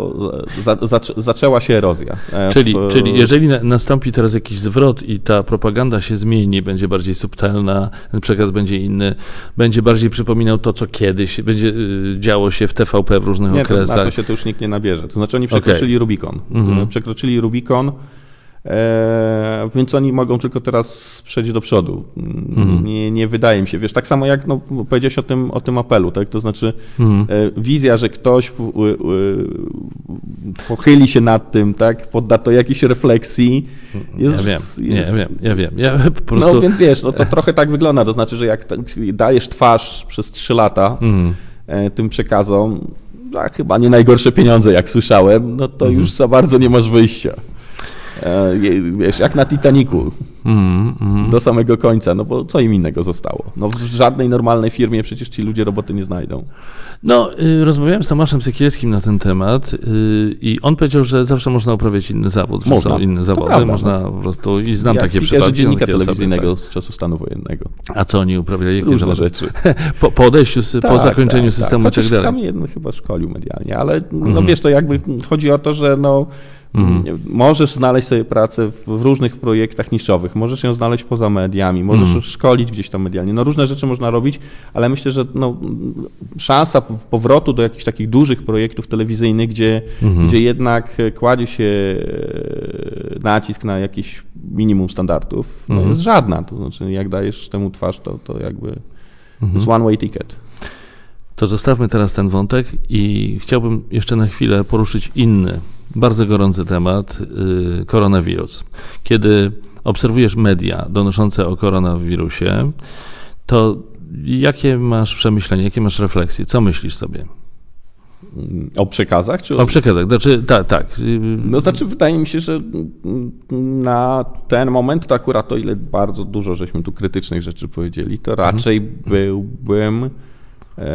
za, za, zaczęła się erozja. E, czyli, w... czyli jeżeli nastąpi teraz jakiś zwrot i ta propaganda się zmieni, będzie bardziej subtelna, ten przekaz będzie inny, będzie bardziej przypominał to, co kiedyś będzie y, działo się w TVP w różnych nie, okresach. To, na to się to już nikt nie nabierze. To znaczy oni przekroczyli okay. Rubikon. Mhm. Przekroczyli Rubikon E, więc oni mogą tylko teraz przejść do przodu. Mhm. Nie, nie wydaje mi się. Wiesz, tak samo jak no, powiedziałeś o tym, o tym apelu, tak? To znaczy mhm. e, wizja, że ktoś pochyli się nad tym, tak? Podda to jakiejś refleksji. Jest, ja wiem, jest... nie, wiem, ja wiem. Ja no, prostu... No więc wiesz, no, to trochę tak wygląda. To znaczy, że jak dajesz twarz przez trzy lata mhm. E, tym przekazom, a chyba nie najgorsze pieniądze, jak słyszałem, no to mhm. już za bardzo nie masz wyjścia. E, wiesz, jak na Titaniku. mm, mm. do samego końca, no bo co im innego zostało? No w żadnej normalnej firmie przecież ci ludzie roboty nie znajdą. No, y, rozmawiałem z Tomaszem Sekielskim na ten temat y, i on powiedział, że zawsze można uprawiać inny zawód, że można. są inne zawody, prawda, można no. po prostu i znam Jak takie przypadki. dziennika telewizyjnego osoby, tak. z czasu stanu wojennego. A co oni uprawiali? Jakie Różne rzeczy. po, po odejściu, tak, po zakończeniu tak, systemu tak. i tak dalej. Tam jeden chyba szkolił medialnie, ale no mhm. wiesz, to jakby chodzi o to, że no Mhm. Możesz znaleźć sobie pracę w różnych projektach niszowych, możesz ją znaleźć poza mediami, możesz mhm. szkolić gdzieś tam medialnie. No różne rzeczy można robić, ale myślę, że no, szansa powrotu do jakichś takich dużych projektów telewizyjnych, gdzie, mhm. gdzie jednak kładzie się e, nacisk na jakieś minimum standardów, no jest żadna. To znaczy, jak dajesz temu twarz, to, to jakby jest one way ticket. To zostawmy teraz ten wątek i chciałbym jeszcze na chwilę poruszyć inny bardzo gorący temat y, koronawirus. Kiedy obserwujesz media donoszące o koronawirusie, to jakie masz przemyślenia, jakie masz refleksje? Co myślisz sobie? O przekazach? Czy o... o przekazach, znaczy, tak, tak. No znaczy, wydaje mi się, że na ten moment to akurat o ile bardzo dużo żeśmy tu krytycznych rzeczy powiedzieli, to raczej mhm. byłbym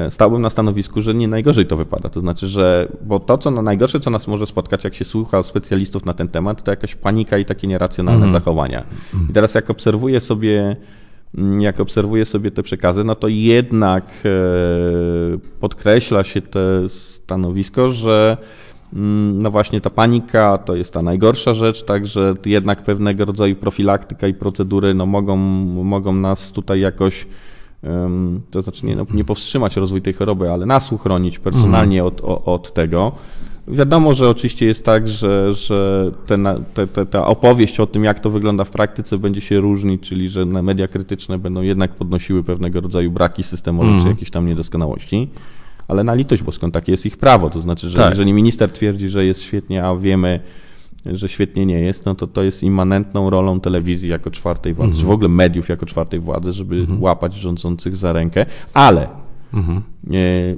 stałbym na stanowisku, że nie najgorzej to wypada. To znaczy, że bo to, co na najgorsze, co nas może spotkać, jak się słucha specjalistów na ten temat, to jakaś panika i takie nieracjonalne mm. zachowania. I teraz jak obserwuję sobie mm, jak obserwuję sobie te przekazy, no to jednak e, podkreśla się to stanowisko, że mm, no właśnie ta panika to jest ta najgorsza rzecz, także jednak pewnego rodzaju profilaktyka i procedury no mogą, mogą nas tutaj jakoś to znaczy nie, no, nie powstrzymać rozwój tej choroby, ale nas uchronić personalnie mhm. od, od tego. Wiadomo, że oczywiście jest tak, że, że te, te, ta opowieść o tym, jak to wygląda w praktyce, będzie się różnić, czyli że media krytyczne będą jednak podnosiły pewnego rodzaju braki systemowe mm. czy jakieś tam niedoskonałości. Ale na litość boską takie jest ich prawo. To znaczy, że tak. jeżeli minister twierdzi, że jest świetnie, a wiemy, że świetnie nie jest, no to to jest immanentną rolą telewizji jako czwartej władzy, mhm. czy w ogóle mediów jako czwartej władzy, żeby mhm. łapać rządzących za rękę, ale mhm. nie,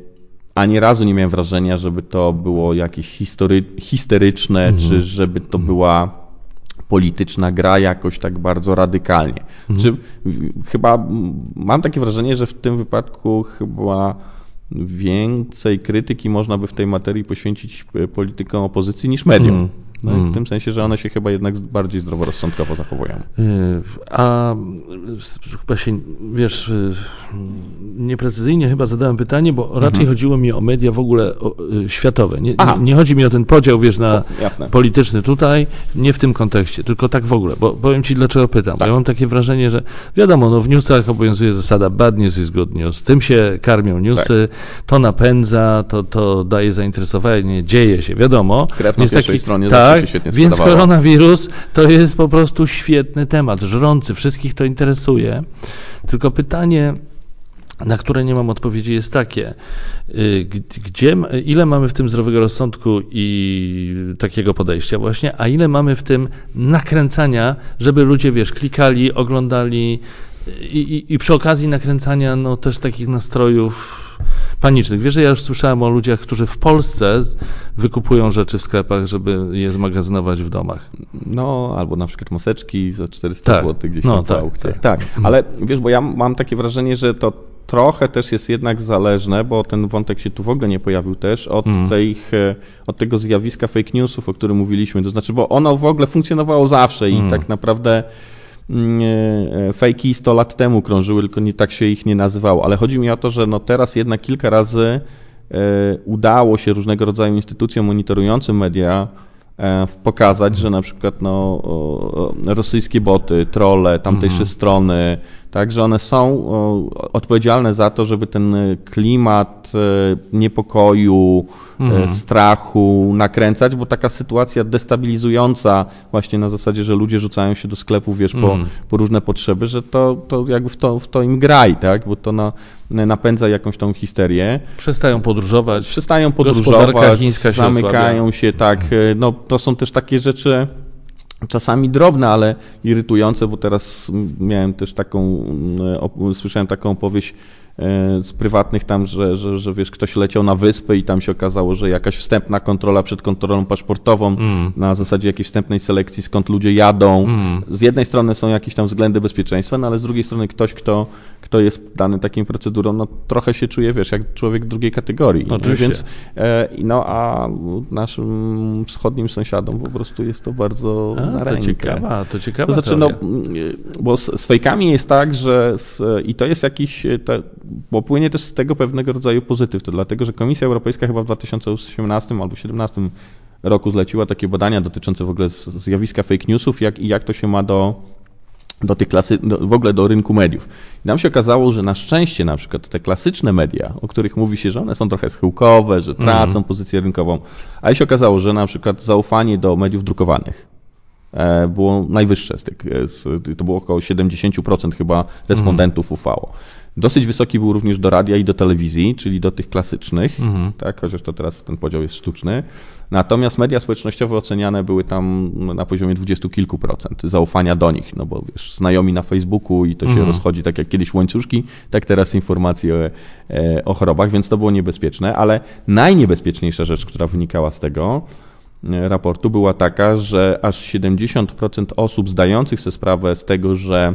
ani razu nie miałem wrażenia, żeby to było jakieś history, histeryczne, mhm. czy żeby to była polityczna gra jakoś tak bardzo radykalnie. Mhm. Czy chyba mam takie wrażenie, że w tym wypadku chyba więcej krytyki można by w tej materii poświęcić politykom opozycji niż mediom. Mhm. No hmm. w tym sensie, że one się chyba jednak bardziej zdroworozsądkowo zachowują. Y, a chyba się, wiesz, y, nieprecyzyjnie chyba zadałem pytanie, bo raczej mhm. chodziło mi o media w ogóle y, światowe. Nie, nie, nie, chodzi mi o ten podział, wiesz, na o, polityczny tutaj, nie w tym kontekście, tylko tak w ogóle, bo powiem ci dlaczego pytam. Tak. Ja mam takie wrażenie, że wiadomo, no w newsach obowiązuje zasada bad news is good news. Tym się karmią newsy, tak. to napędza, to, to daje zainteresowanie, dzieje się, wiadomo. Krew na jest taki, stronie tak, tak, się świetnie Więc koronawirus to jest po prostu świetny temat, żrący, wszystkich to interesuje. Tylko pytanie, na które nie mam odpowiedzi, jest takie, y, gdzie, ile mamy w tym zdrowego rozsądku i takiego podejścia właśnie, a ile mamy w tym nakręcania, żeby ludzie, wiesz, klikali, oglądali i, i, i przy okazji nakręcania no, też takich nastrojów panicznych. Wiesz, że ja już słyszałem o ludziach, którzy w Polsce wykupują rzeczy w sklepach, żeby je zmagazynować w domach. No, albo na przykład maseczki za 400 tak. zł gdzieś no, tam tak, w aukcjach. Tak. tak, ale wiesz, bo ja mam takie wrażenie, że to trochę też jest jednak zależne, bo ten wątek się tu w ogóle nie pojawił też, od, mm. tej, od tego zjawiska fake newsów, o którym mówiliśmy. To znaczy, bo ono w ogóle funkcjonowało zawsze i mm. tak naprawdę e, fejki 100 lat temu krążyły, tylko nie tak się ich nie nazywało. Ale chodzi mi o to, że no teraz jednak kilka razy e, udało się różnego rodzaju instytucjom monitorującym media e, pokazać, że na przykład no, rosyjskie boty, trolle tamtejsze mhm. strony, tak, że one są odpowiedzialne za to, żeby ten klimat niepokoju, mhm. strachu nakręcać, bo taka sytuacja destabilizująca właśnie na zasadzie, że ludzie rzucają się do sklepu, wiesz, po, mhm. po różne potrzeby, że to, to jakby w to, w to im graj, tak, bo to na, napędza jakąś tą histerię. Przestają podróżować. Przestają podróżować, chińska się zamykają osłabia. się, tak, mhm. no to są też takie rzeczy, czasami drobne, ale irytujące, bo teraz miałem też taką, słyszałem taką opowieść z prywatnych tam, że, że, że wiesz, ktoś leciał na wyspę i tam się okazało, że jakaś wstępna kontrola przed kontrolą paszportową mm. na zasadzie jakiejś wstępnej selekcji, skąd ludzie jadą. Mm. Z jednej strony są jakieś tam względy bezpieczeństwa, no ale z drugiej strony ktoś, kto, kto jest dany takim procedurą, no trochę się czuje, wiesz, jak człowiek drugiej kategorii. Oczywiście. Więc, e, no a naszym wschodnim sąsiadom po prostu jest to bardzo a, na rękę. To ciekawa, to ciekawa to znaczy, no, bo z, z fejkami jest tak, że z, i to jest jakiś, te, bo płynie też z tego pewnego rodzaju pozytyw, to dlatego, że Komisja Europejska chyba w 2018 albo 2017 roku zleciła takie badania dotyczące w ogóle zjawiska fake newsów jak, i jak to się ma do do tej klasy, do, w ogóle do rynku mediów. I nam się okazało, że na szczęście na przykład te klasyczne media, o których mówi się, że one są trochę schyłkowe, że tracą mm. pozycję rynkową, ale się okazało, że na przykład zaufanie do mediów drukowanych e, było najwyższe z tych, e, to było około 70% chyba respondentów mm. ufało. Dosyć wysoki był również do radia i do telewizji, czyli do tych klasycznych, mhm. tak, chociaż to teraz ten podział jest sztuczny. Natomiast media społecznościowe oceniane były tam na poziomie dwudziestu kilku procent zaufania do nich, no bo wiesz, znajomi na Facebooku i to się mhm. rozchodzi tak jak kiedyś łańcuszki, tak teraz informacje o, e, o chorobach, więc to było niebezpieczne, ale najniebezpieczniejsza rzecz, która wynikała z tego, e, raportu była taka, że aż 70% osób zdających sobie sprawę z tego, że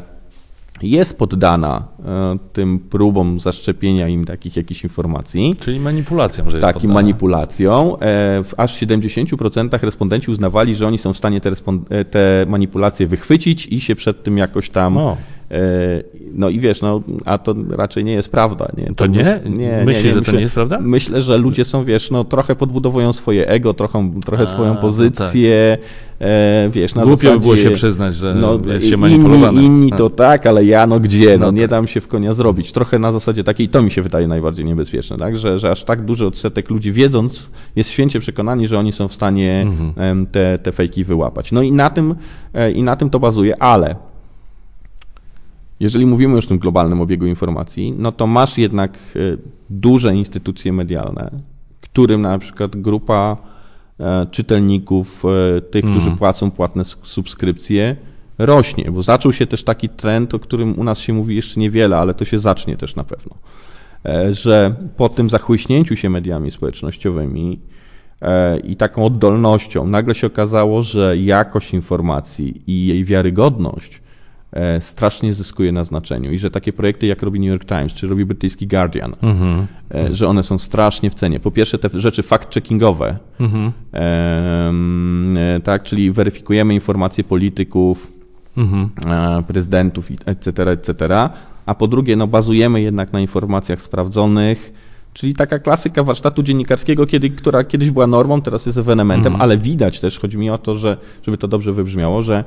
jest poddana e, tym próbom zaszczepienia im takich jakichś informacji. Czyli manipulacją, że jest Takim poddana. manipulacją. E, w aż 70% respondenci uznawali, że oni są w stanie te, e, te manipulacje wychwycić i się przed tym jakoś tam o. E, no i wiesz, no, a to raczej nie jest prawda. Nie? To, to nie? nie? Myślisz, nie, że to nie jest prawda? Myślę, że ludzie są, wiesz, no trochę podbudowują swoje ego, trochę, trochę a, swoją pozycję, tak. E, wiesz, na Głupio zasadzie, by było się przyznać, że no, jest się manipulowany. Inni, inni to tak, ale ja no gdzie? No, no nie tak. dam się w konia zrobić. Trochę na zasadzie takiej, to mi się wydaje najbardziej niebezpieczne, tak? Że, że aż tak duży odsetek ludzi wiedząc jest święcie przekonani, że oni są w stanie mhm. te, te fejki wyłapać. No i na tym, e, i na tym to bazuje, ale jeżeli mówimy już o tym globalnym obiegu informacji, no to masz jednak e, duże instytucje medialne, którym na przykład grupa czytelników, e, tych, którzy mm. płacą płatne subskrypcje, rośnie, bo zaczął się też taki trend, o którym u nas się mówi jeszcze niewiele, ale to się zacznie też na pewno, że po tym zachłyśnięciu się mediami społecznościowymi i taką oddolnością nagle się okazało, że jakość informacji i jej wiarygodność E, strasznie zyskuje na znaczeniu i że takie projekty jak robi New York Times, czy robi brytyjski Guardian, mhm. E, że one są strasznie w cenie. Po pierwsze te rzeczy fact-checkingowe, mhm. e, tak, czyli weryfikujemy informacje polityków, mhm. prezydentów, etc., etc., a po drugie, no, bazujemy jednak na informacjach sprawdzonych, Czyli taka klasyka warsztatu dziennikarskiego, kiedy, która kiedyś była normą, teraz jest ewenementem, ale widać też, chodzi mi o to, że, żeby to dobrze wybrzmiało, że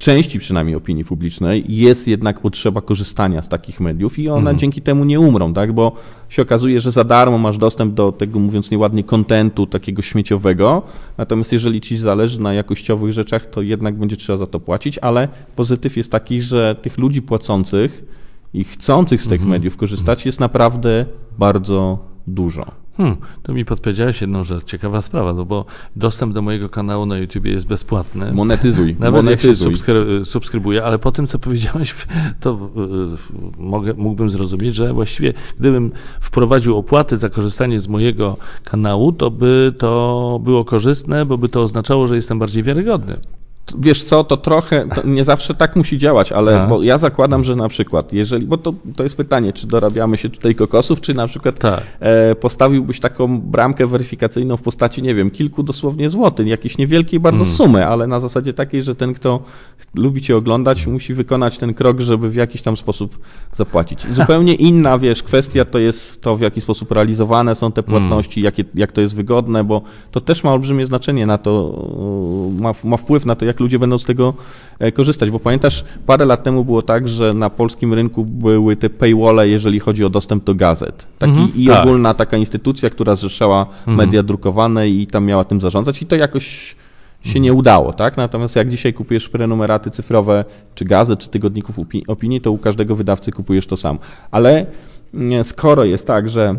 części przynajmniej opinii publicznej jest jednak potrzeba korzystania z takich mediów i one mhm. dzięki temu nie umrą, tak? Bo się okazuje, że za darmo masz dostęp do tego, mówiąc nieładnie, kontentu takiego śmieciowego, natomiast jeżeli ci zależy na jakościowych rzeczach, to jednak będzie trzeba za to płacić, ale pozytyw jest taki, że tych ludzi płacących i chcących z tych mhm. mediów korzystać jest naprawdę bardzo dużo. Hmm, to mi podpowiedziałeś jedną rzecz, ciekawa sprawa, no bo dostęp do mojego kanału na YouTube jest bezpłatny. Monetyzuj. Nawet Monetyzuj. jak się subskry subskrybuję, ale po tym, co powiedziałeś, to mogę, mógłbym zrozumieć, że właściwie gdybym wprowadził opłaty za korzystanie z mojego kanału, to by to było korzystne, bo by to oznaczało, że jestem bardziej wiarygodny wiesz co, to trochę, to nie zawsze tak musi działać, ale bo ja zakładam, że na przykład, jeżeli, bo to, to jest pytanie, czy dorabiamy się tutaj kokosów, czy na przykład tak. e, postawiłbyś taką bramkę weryfikacyjną w postaci, nie wiem, kilku dosłownie złotych, jakiejś niewielkiej bardzo mm. sumy, ale na zasadzie takiej, że ten, kto lubi cię oglądać, musi wykonać ten krok, żeby w jakiś tam sposób zapłacić. Zupełnie inna, wiesz, kwestia to jest to, w jaki sposób realizowane są te płatności, mm. jakie, jak to jest wygodne, bo to też ma olbrzymie znaczenie na to, ma, ma wpływ na to, jak ludzie będą z tego e, korzystać. Bo pamiętasz, parę lat temu było tak, że na polskim rynku były te paywalle, jeżeli chodzi o dostęp do gazet. Taki, mhm, I tak. ogólna taka instytucja, która zrzeszała mhm. media drukowane i tam miała tym zarządzać i to jakoś się nie udało, tak? Natomiast jak dzisiaj kupujesz prenumeraty cyfrowe, czy gazet, czy tygodników opinii, to u każdego wydawcy kupujesz to sam. Ale skoro jest tak, że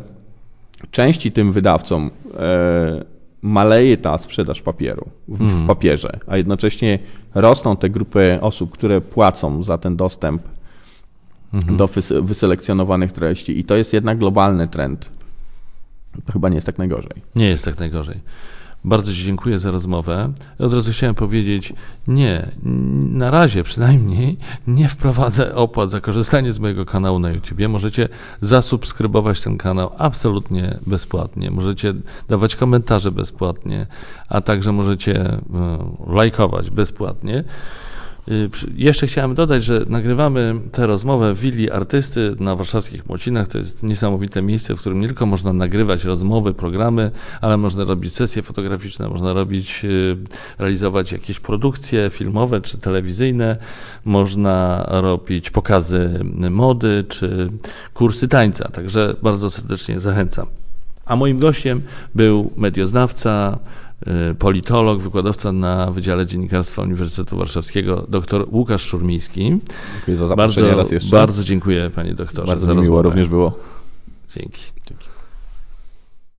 części tym wydawcom e, maleje ta sprzedaż papieru w, mm. w, papierze, a jednocześnie rosną te grupy osób, które płacą za ten dostęp mhm. do wyselekcjonowanych treści i to jest jednak globalny trend. To chyba nie jest tak najgorzej. Nie jest tak najgorzej. Bardzo Ci dziękuję za rozmowę. Od razu chciałem powiedzieć, nie, na razie przynajmniej nie wprowadzę opłat za korzystanie z mojego kanału na YouTube. Możecie zasubskrybować ten kanał absolutnie bezpłatnie. Możecie dawać komentarze bezpłatnie, a także możecie no, lajkować bezpłatnie. Y, jeszcze chciałem dodać, że nagrywamy tę rozmowę w willi artysty na warszawskich Młocinach. To jest niesamowite miejsce, w którym nie tylko można nagrywać rozmowy, programy, ale można robić sesje fotograficzne, można robić, y, realizować jakieś produkcje filmowe czy telewizyjne, można robić pokazy mody czy kursy tańca. Także bardzo serdecznie zachęcam. A moim gościem był medioznawca, politolog, wykładowca na Wydziale Dziennikarstwa Uniwersytetu Warszawskiego, dr Łukasz Szurmiński. Dziękuję za zaproszenie bardzo, raz jeszcze. Bardzo dziękuję panie doktorze bardzo za. Bardzo miło również było. Dzięki. Dzięki.